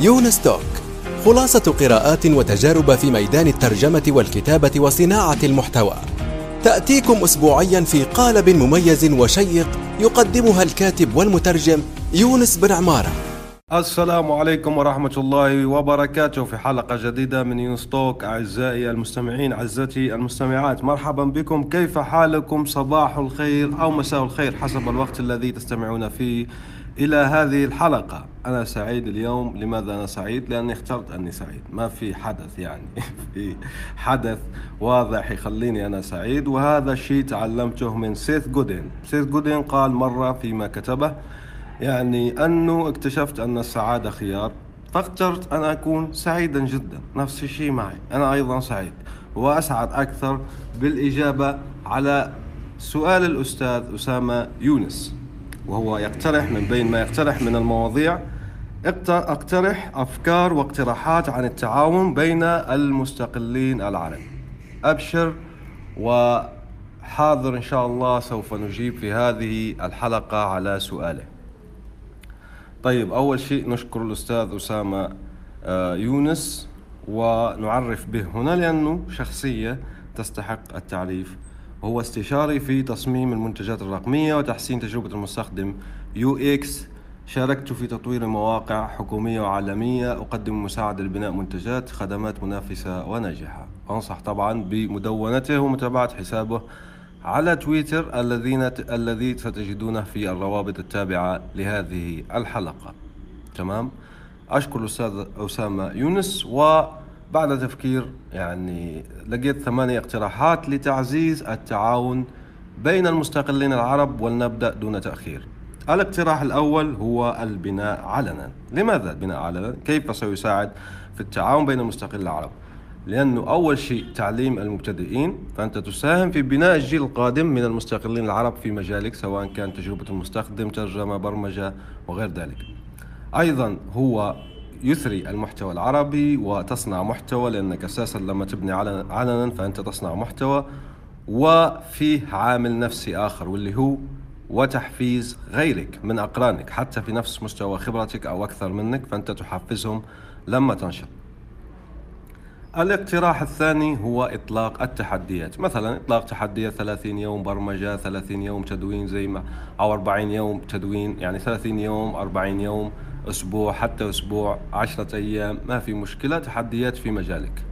يونس توك خلاصة قراءات وتجارب في ميدان الترجمة والكتابة وصناعة المحتوى. تأتيكم أسبوعيا في قالب مميز وشيق يقدمها الكاتب والمترجم يونس بن عمارة. السلام عليكم ورحمة الله وبركاته في حلقة جديدة من يونستوك أعزائي المستمعين عزتي المستمعات مرحبا بكم. كيف حالكم؟ صباح الخير أو مساء الخير حسب الوقت الذي تستمعون فيه. إلى هذه الحلقة. أنا سعيد اليوم. لماذا أنا سعيد؟ لأني اخترت أني سعيد. ما في حدث يعني. في حدث واضح يخليني أنا سعيد. وهذا الشيء تعلمته من سيث جودين. سيث جودين قال مرة فيما كتبه يعني أنه اكتشفت أن السعادة خيار فاخترت أن أكون سعيدا جدا. نفس الشيء معي. أنا أيضا سعيد. وأسعد أكثر بالإجابة على سؤال الأستاذ أسامة يونس. وهو يقترح من بين ما يقترح من المواضيع. اقترح أفكار واقتراحات عن التعاون بين المستقلين العرب. أبشر وحاضر إن شاء الله سوف نجيب في هذه الحلقة على سؤاله. طيب أول شيء نشكر الأستاذ أسامة آه، يونس ونعرف به هنا لأنه شخصية تستحق التعريف هو استشاري في تصميم المنتجات الرقمية وتحسين تجربة المستخدم. UX شاركت في تطوير مواقع حكومية وعالمية أقدم مساعدة لبناء منتجات خدمات منافسة وناجحة. أنصح طبعا بمدونته ومتابعة حسابه على تويتر الذين الذي ستجدونه في الروابط التابعة لهذه الحلقة. تمام؟ أشكر الأستاذ أسامة يونس وبعد تفكير يعني لقيت ثمانية اقتراحات لتعزيز التعاون بين المستقلين العرب ولنبدأ دون تأخير الاقتراح الأول هو البناء علنا لماذا البناء علنا؟ كيف سيساعد في التعاون بين المستقلين العرب؟ لأنه أول شيء تعليم المبتدئين فأنت تساهم في بناء الجيل القادم من المستقلين العرب في مجالك سواء كان تجربة المستخدم ترجمة برمجة وغير ذلك أيضا هو يثري المحتوى العربي وتصنع محتوى لأنك أساسا لما تبني علنا فأنت تصنع محتوى وفيه عامل نفسي آخر واللي هو وتحفيز غيرك من أقرانك حتى في نفس مستوى خبرتك أو أكثر منك فأنت تحفزهم لما تنشر. الاقتراح الثاني هو إطلاق التحديات. مثلا إطلاق تحديات 30 يوم برمجة 30 يوم تدوين زي ما أو 40 يوم تدوين يعني 30 يوم 40 يوم أسبوع حتى أسبوع 10 أيام ما في مشكلة تحديات في مجالك.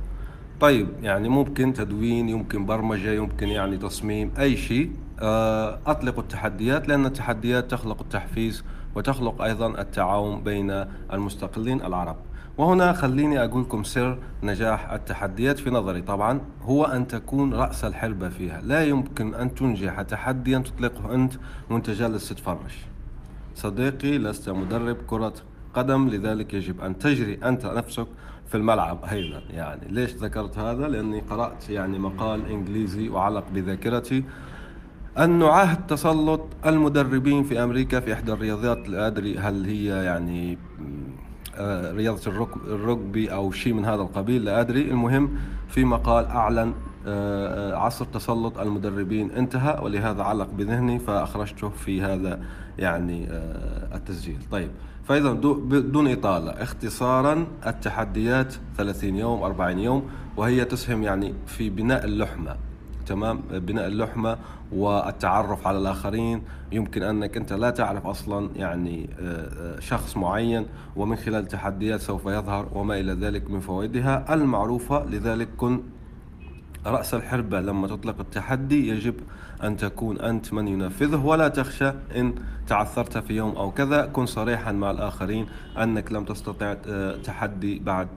طيب يعني ممكن تدوين يمكن برمجة يمكن يعني تصميم أي شيء. آه، أطلق التحديات لأن التحديات تخلق التحفيز وتخلق أيضا التعاون بين المستقلين العرب. وهنا خليني أقول لكم سر نجاح التحديات في نظري. طبعا هو أن تكون رأس الحربة فيها. لا يمكن أن تنجح تحديا تطلقه أنت وأنت جالس تتفرج صديقي لست مدرب كرة قدم لذلك يجب أن تجري أنت نفسك في الملعب أيضا. يعني ليش ذكرت هذا؟ لأني قرأت يعني مقال إنجليزي وعلق بذاكرتي. أنه عهد تسلط المدربين في أمريكا في إحدى الرياضيات لا أدري هل هي يعني آه، رياضة الركبي أو شيء من هذا القبيل لا أدري. المهم في مقال أعلن عصر تسلط المدربين انتهى ولهذا علق بذهني فأخرجته في هذا يعني التسجيل. طيب فإذا بدون إطالة اختصارا التحديات 30 يوم 40 يوم وهي تسهم يعني في بناء اللحمة تمام؟ بناء اللحمة والتعرف على الآخرين. يمكن أنك أنت لا تعرف أصلا يعني آه، آه، شخص معين ومن خلال التحديات سوف يظهر وما إلى ذلك من فوائدها. المعروفة لذلك كن رأس الحربة لما تطلق التحدي يجب أن تكون أنت من ينفذه ولا تخشى إن تعثرت في يوم أو كذا. كن صريحا مع الآخرين أنك لم تستطع آه، تحدي بعد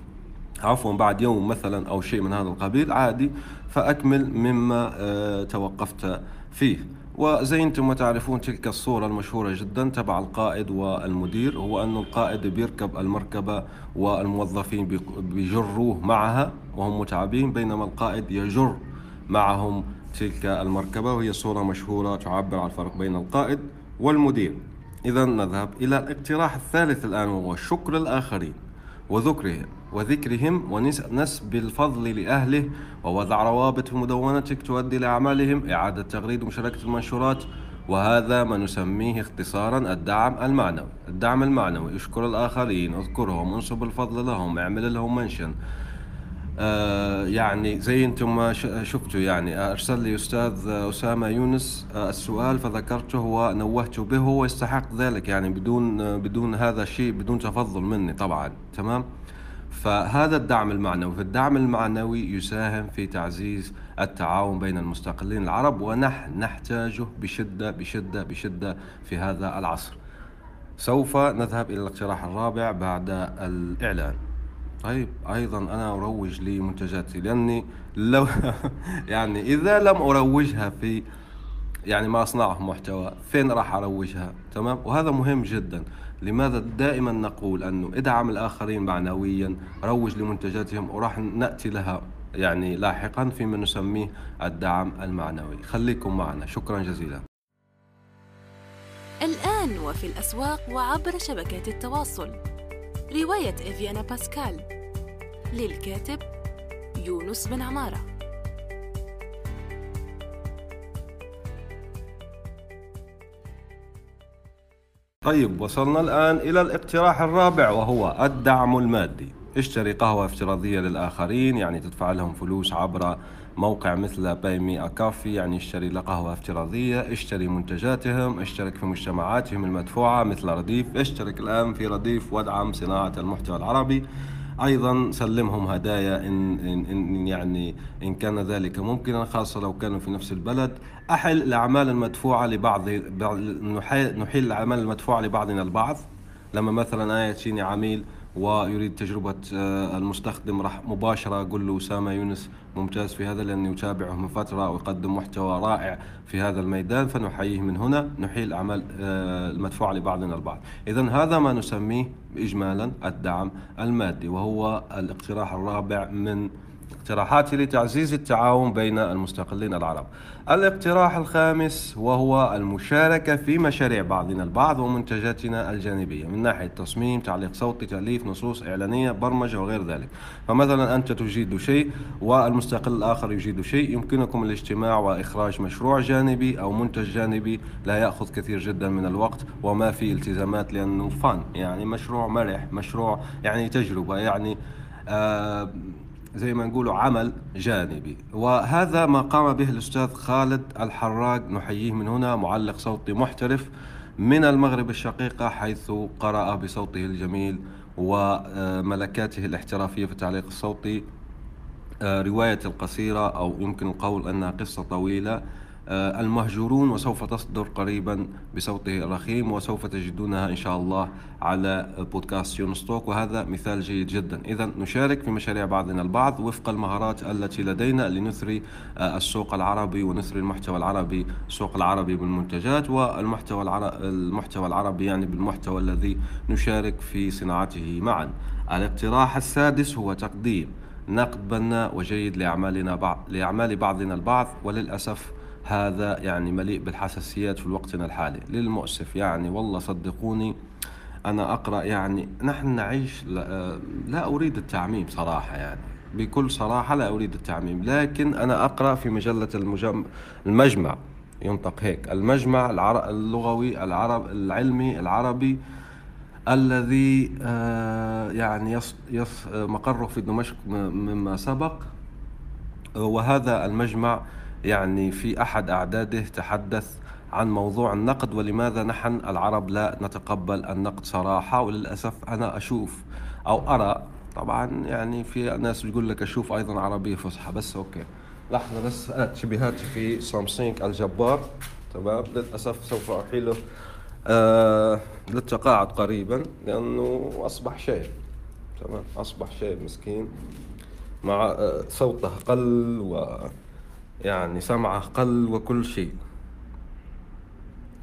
عفوا بعد يوم مثلا أو شيء من هذا القبيل. عادي فأكمل مما آه، توقفت فيه. وزي أنتم ما تعرفون تلك الصورة المشهورة جدا تبع القائد والمدير هو أن القائد بيركب المركبة والموظفين بيجروه معها وهم متعبين بينما القائد يجر معهم تلك المركبة وهي صورة مشهورة تعبر عن الفرق بين القائد والمدير. إذا نذهب إلى الاقتراح الثالث الآن وهو شكر الآخرين. وذكرهم وذكرهم ونسب الفضل لأهله ووضع روابط في مدونتك تؤدي لأعمالهم إعادة تغريد ومشاركة المنشورات وهذا ما نسميه اختصارا الدعم المعنوي. الدعم المعنوي اشكر الآخرين اذكرهم انصب الفضل لهم اعمل لهم منشن. يعني زي أنتم ما شفتوا يعني أرسل لي أستاذ أسامة يونس آه السؤال فذكرته ونوهت به هو يستحق ذلك يعني بدون آه بدون هذا الشيء بدون تفضل مني طبعا تمام؟ فهذا الدعم المعنوي فالدعم المعنوي يساهم في تعزيز التعاون بين المستقلين العرب ونحن نحتاجه بشدة بشدة بشدة في هذا العصر. سوف نذهب إلى الاقتراح الرابع بعد الإعلان. طيب أيضا أنا أروج لمنتجاتي لأني لو يعني إذا لم أروجها في يعني ما أصنعه محتوى فين راح أروجها؟ تمام؟ وهذا مهم جدا. لماذا دائما نقول أنه إدعم الآخرين معنويا روج لمنتجاتهم وراح نأتي لها يعني لاحقا فيما نسميه الدعم المعنوي. خليكم معنا. شكرا جزيلا. الآن وفي الأسواق وعبر شبكات التواصل. رواية إفيانا باسكال للكاتب يونس بن عمارة. طيب وصلنا الآن إلى الاقتراح الرابع وهو الدعم المادي. اشتري قهوة افتراضية للآخرين يعني تدفع لهم فلوس عبر موقع مثل Buy Me a Coffee يعني اشتري له قهوة افتراضية اشتري منتجاتهم اشترك في مجتمعاتهم المدفوعة مثل رديف اشترك الآن في رديف وادعم صناعة المحتوى العربي. أيضا سلمهم هدايا إن, إن, إن يعني إن كان ذلك ممكنا خاصة لو كانوا في نفس البلد. أحل الأعمال المدفوعة لبعض نحيل الأعمال المدفوعة لبعضنا البعض. لما مثلا أنا ياتيني عميل ويريد تجربة آه، المستخدم راح مباشرة أقول له أسامة يونس ممتاز في هذا لأني أتابعه من فترة ويقدم محتوى رائع في هذا الميدان فنحييه من هنا نحيي الأعمال آه، المدفوعة لبعضنا البعض. إذا هذا ما نسميه إجمالا الدعم المادي وهو الاقتراح الرابع من اقتراحاتي لتعزيز التعاون بين المستقلين العرب. الاقتراح الخامس وهو المشاركة في مشاريع بعضنا البعض ومنتجاتنا الجانبية من ناحية تصميم تعليق صوتي تأليف نصوص إعلانية برمجة وغير ذلك. فمثلا أنت تجيد شيء والمستقل الآخر يجيد شيء يمكنكم الاجتماع وإخراج مشروع جانبي أو منتج جانبي لا يأخذ كثير جدا من الوقت وما في التزامات لأنه فن يعني مشروع مرح مشروع يعني تجربة يعني آه زي ما نقولوا عمل جانبي. وهذا ما قام به الأستاذ خالد الحراق نحييه من هنا معلق صوتي محترف من المغرب الشقيقة حيث قرأ بصوته الجميل وملكاته الاحترافية في التعليق الصوتي آه، رواية القصيرة أو يمكن القول أنها قصة طويلة المهجورون وسوف تصدر قريبا بصوته الرخيم وسوف تجدونها إن شاء الله على بودكاست يونستوك. وهذا مثال جيد جدا. إذا نشارك في مشاريع بعضنا البعض وفق المهارات التي لدينا لنثري آه، السوق العربي ونثري المحتوى العربي السوق العربي بالمنتجات والمحتوى المحتوى العربي يعني بالمحتوى الذي نشارك في صناعته معا. الاقتراح السادس هو تقديم نقد بناء وجيد لأعمالنا بعض لأعمال بعضنا البعض وللأسف هذا يعني مليء بالحساسيات في وقتنا الحالي. للمؤسف يعني والله صدقوني أنا أقرأ يعني نحن نعيش لا, لا أريد التعميم صراحة يعني. بكل صراحة لا أريد التعميم لكن أنا أقرأ في مجلة المجم... المجمع. ينطق هيك المجمع العر... اللغوي العرب العلمي العربي الذي آه يعني يص... يص... مقره في دمشق مما سبق. وهذا المجمع يعني في أحد أعداده تحدث عن موضوع النقد ولماذا نحن العرب لا نتقبل النقد صراحة وللأسف أنا أشوف أو أرى. طبعا يعني في ناس يقول لك أشوف أيضا عربية فصحى بس أوكي. لحظة بس أنا في سامسونج الجبار تمام؟ للأسف سوف أحيله آه للتقاعد قريبا لأنه أصبح شيء تمام؟ أصبح شيء مسكين مع آه صوته قل و يعني سمعه قل وكل شيء.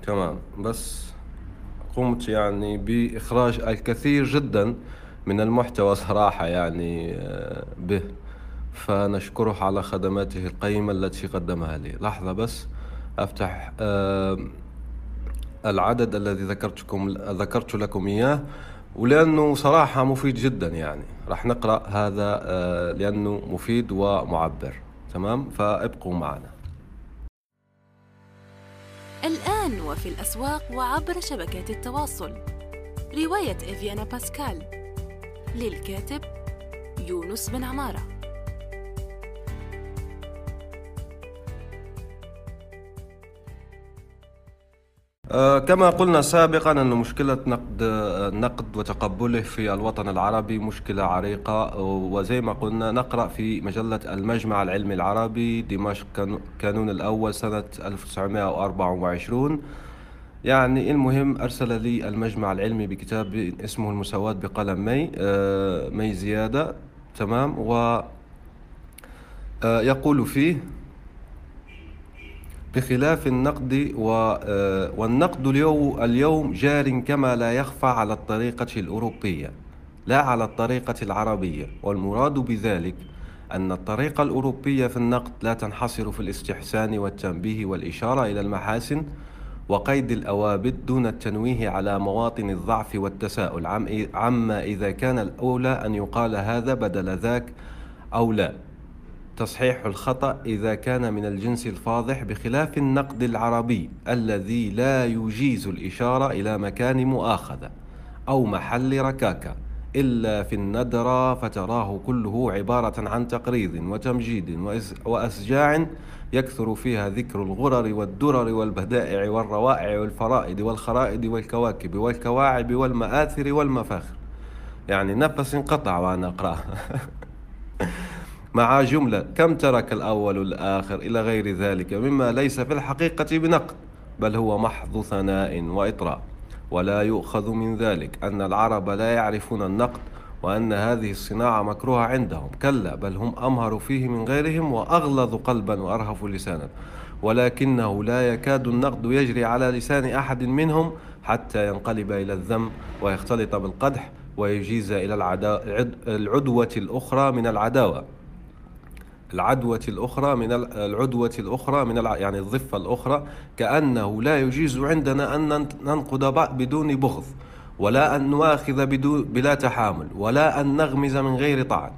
تمام. بس قمت يعني بإخراج الكثير جدا من المحتوى صراحة يعني آه، به. فنشكره على خدماته القيمة التي قدمها لي. لحظة بس أفتح آه، العدد الذي ذكرتكم ذكرت لكم إياه. ولأنه صراحة مفيد جدا يعني. راح نقرأ هذا آه، لأنه مفيد ومعبر. تمام؟ فابقوا معنا. الآن وفي الأسواق وعبر شبكات التواصل. رواية إفيانا باسكال. للكاتب يونس بن عمارة. كما قلنا سابقا أن مشكلة نقد النقد وتقبله في الوطن العربي مشكلة عريقة وزي ما قلنا نقرأ في مجلة المجمع العلمي العربي دمشق كانون الأول سنة 1924 يعني المهم أرسل لي المجمع العلمي بكتاب اسمه المساواة بقلم مي آه، مي زيادة تمام؟ و آه، يقول فيه بخلاف النقد آه، والنقد اليوم جار كما لا يخفى على الطريقة الأوروبية لا على الطريقة العربية. والمراد بذلك أن الطريقة الأوروبية في النقد لا تنحصر في الاستحسان والتنبيه والإشارة إلى المحاسن وقيد الأوابد دون التنويه على مواطن الضعف والتساؤل عما إذا كان الأولى أن يقال هذا بدل ذاك أو لا. تصحيح الخطأ إذا كان من الجنس الفاضح بخلاف النقد العربي الذي لا يجيز الإشارة إلى مكان مؤاخذة أو محل ركاكة إلا في الندرة فتراه كله عبارة عن تقريض وتمجيد وأسجاع يكثر فيها ذكر الغرر والدرر والبدائع والروائع والفرائد والخرائد والكواكب والكواعب والمآثر والمفاخر. يعني نفس انقطع وأنا أقرأ مع جملة كم ترك الأول الآخر إلى غير ذلك مما ليس في الحقيقة بنقد بل هو محض ثناء وإطراء. ولا يؤخذ من ذلك أن العرب لا يعرفون النقد وأن هذه الصناعة مكروهة عندهم. كلا بل هم أمهر فيه من غيرهم وأغلظ قلبا وأرهف لسانا. ولكنه لا يكاد النقد يجري على لسان أحد منهم حتى ينقلب إلى الذم ويختلط بالقدح ويجيز إلى العدوة الأخرى من العداوة. العدوة الأخرى من العدوة الأخرى من يعني الضفة الأخرى كأنه لا يجيز عندنا أن ننقد بدون بغض ولا أن نواخذ بدون بلا تحامل ولا أن نغمز من غير طعن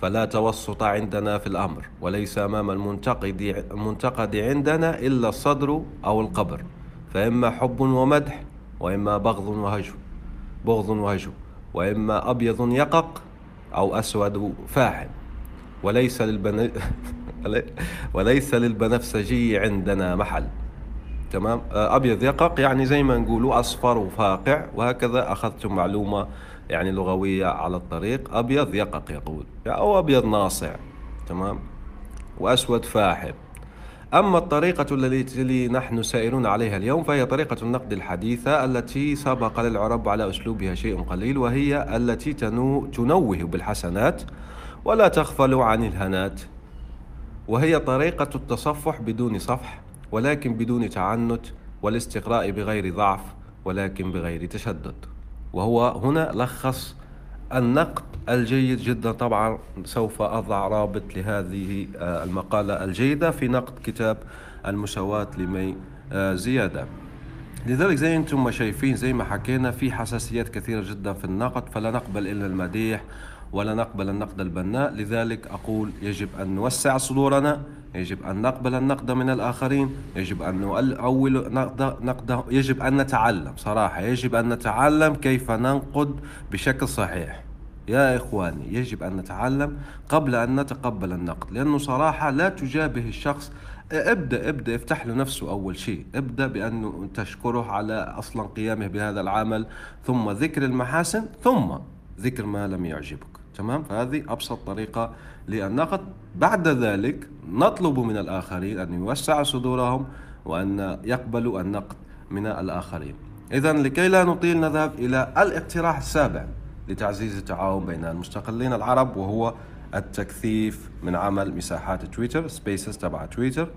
فلا توسط عندنا في الأمر وليس أمام المنتقد المنتقد عندنا إلا الصدر أو القبر. فإما حب ومدح وإما بغض وهجو بغض وهجو وإما أبيض يقق أو أسود فاحم وليس للبن... وليس للبنفسجي عندنا محل. تمام؟ آه، أبيض يقق يعني زي ما نقولوا أصفر وفاقع وهكذا أخذتم معلومة يعني لغوية على الطريق. أبيض يقق يقول أو أبيض ناصع. تمام؟ وأسود فاحم أما الطريقة التي نحن سائرون عليها اليوم فهي طريقة النقد الحديثة التي سبق للعرب على أسلوبها شيء قليل وهي التي تنوه بالحسنات ولا تغفلوا عن الهنات. وهي طريقة التصفح بدون صفح ولكن بدون تعنت والاستقراء بغير ضعف ولكن بغير تشدد. وهو هنا لخص النقد الجيد جدا. طبعا سوف أضع رابط لهذه آه، المقالة الجيدة في نقد كتاب المساواة لمي آه، زيادة. لذلك زي أنتم ما شايفين زي ما حكينا في حساسيات كثيرة جدا في النقد فلا نقبل إلا المديح. ولا نقبل النقد البناء. لذلك أقول يجب أن نوسع صدورنا يجب أن نقبل النقد من الآخرين يجب أن نؤول نقد, نقد يجب أن نتعلم. صراحة يجب أن نتعلم كيف ننقد بشكل صحيح. يا إخواني يجب أن نتعلم قبل أن نتقبل النقد لأنه صراحة لا تجابه الشخص. ابدأ ابدأ افتح له نفسه أول شيء. ابدأ بأنه تشكره على أصلا قيامه بهذا العمل ثم ذكر المحاسن ثم ذكر ما لم يعجبك. تمام؟ فهذه أبسط طريقة للنقد بعد ذلك نطلب من الآخرين أن يوسعوا صدورهم وأن يقبلوا النقد من الآخرين. إذا لكي لا نطيل نذهب إلى الاقتراح السابع لتعزيز التعاون بين المستقلين العرب وهو التكثيف من عمل مساحات تويتر سبيسز تبع تويتر.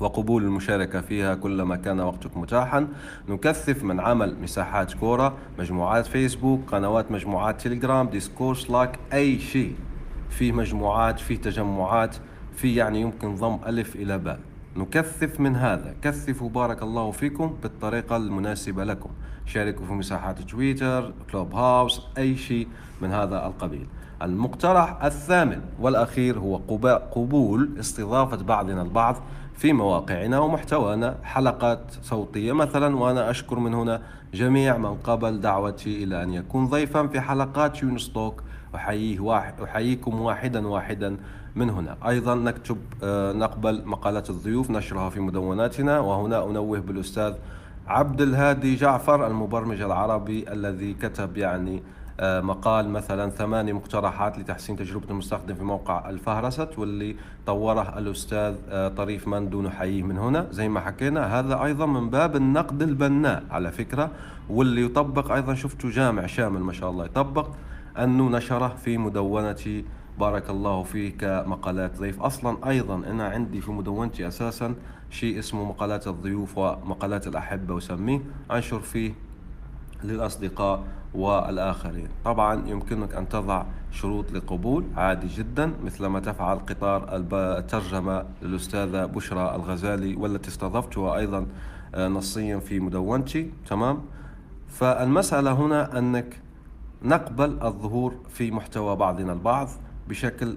وقبول المشاركة فيها كلما كان وقتك متاحا. نكثف من عمل مساحات Quora مجموعات فيسبوك قنوات مجموعات تليجرام Discord Slack أي شيء. في مجموعات في تجمعات في يعني يمكن ضم ألف إلى باء. نكثف من هذا. كثفوا بارك الله فيكم بالطريقة المناسبة لكم. شاركوا في مساحات تويتر Clubhouse أي شيء من هذا القبيل. المقترح الثامن والأخير هو قبول استضافة بعضنا البعض في مواقعنا ومحتوانا. حلقات صوتية مثلا وأنا أشكر من هنا جميع من قبل دعوتي إلى أن يكون ضيفا في حلقات يونس توك. أحييه واحد أحييكم واحدا واحدا من هنا. أيضا نكتب آه، نقبل مقالات الضيوف نشرها في مدوناتنا. وهنا أنوه بالأستاذ عبد الهادي جعفر المبرمج العربي الذي كتب يعني مقال مثلا ثماني مقترحات لتحسين تجربة المستخدم في موقع الفهرست واللي طوره الأستاذ آه، طريف مندو نحييه من هنا. زي ما حكينا هذا أيضا من باب النقد البناء على فكرة واللي يطبق أيضا شفته جامع شامل ما شاء الله يطبق أنه نشره في مدونتي. بارك الله فيه كمقالات ضيف. أصلا أيضا أنا عندي في مدونتي أساسا شيء اسمه مقالات الضيوف ومقالات الأحبة وسميه أنشر فيه للأصدقاء والآخرين. طبعا يمكنك أن تضع شروط لقبول عادي جدا مثل ما تفعل قطار الترجمة للأستاذة بشرى الغزالي والتي استضفتها أيضا آه، نصيا في مدونتي. تمام؟ فالمسألة هنا أنك نقبل الظهور في محتوى بعضنا البعض بشكل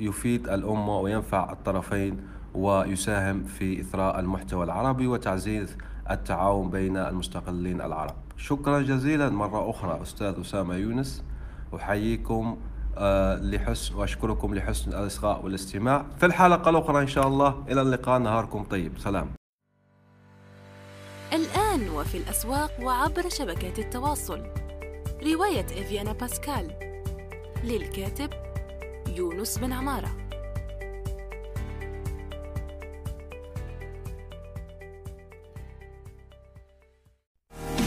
يفيد الأمة وينفع الطرفين ويساهم في إثراء المحتوى العربي وتعزيز التعاون بين المستقلين العرب. شكرا جزيلا. مرة أخرى أستاذ أسامة يونس أحييكم آه، لحسن وأشكركم لحسن الإصغاء والاستماع. في الحلقة الأخرى إن شاء الله. إلى اللقاء. نهاركم طيب. سلام. الآن وفي الأسواق وعبر شبكات التواصل. رواية إفيانا باسكال للكاتب يونس بن عمارة.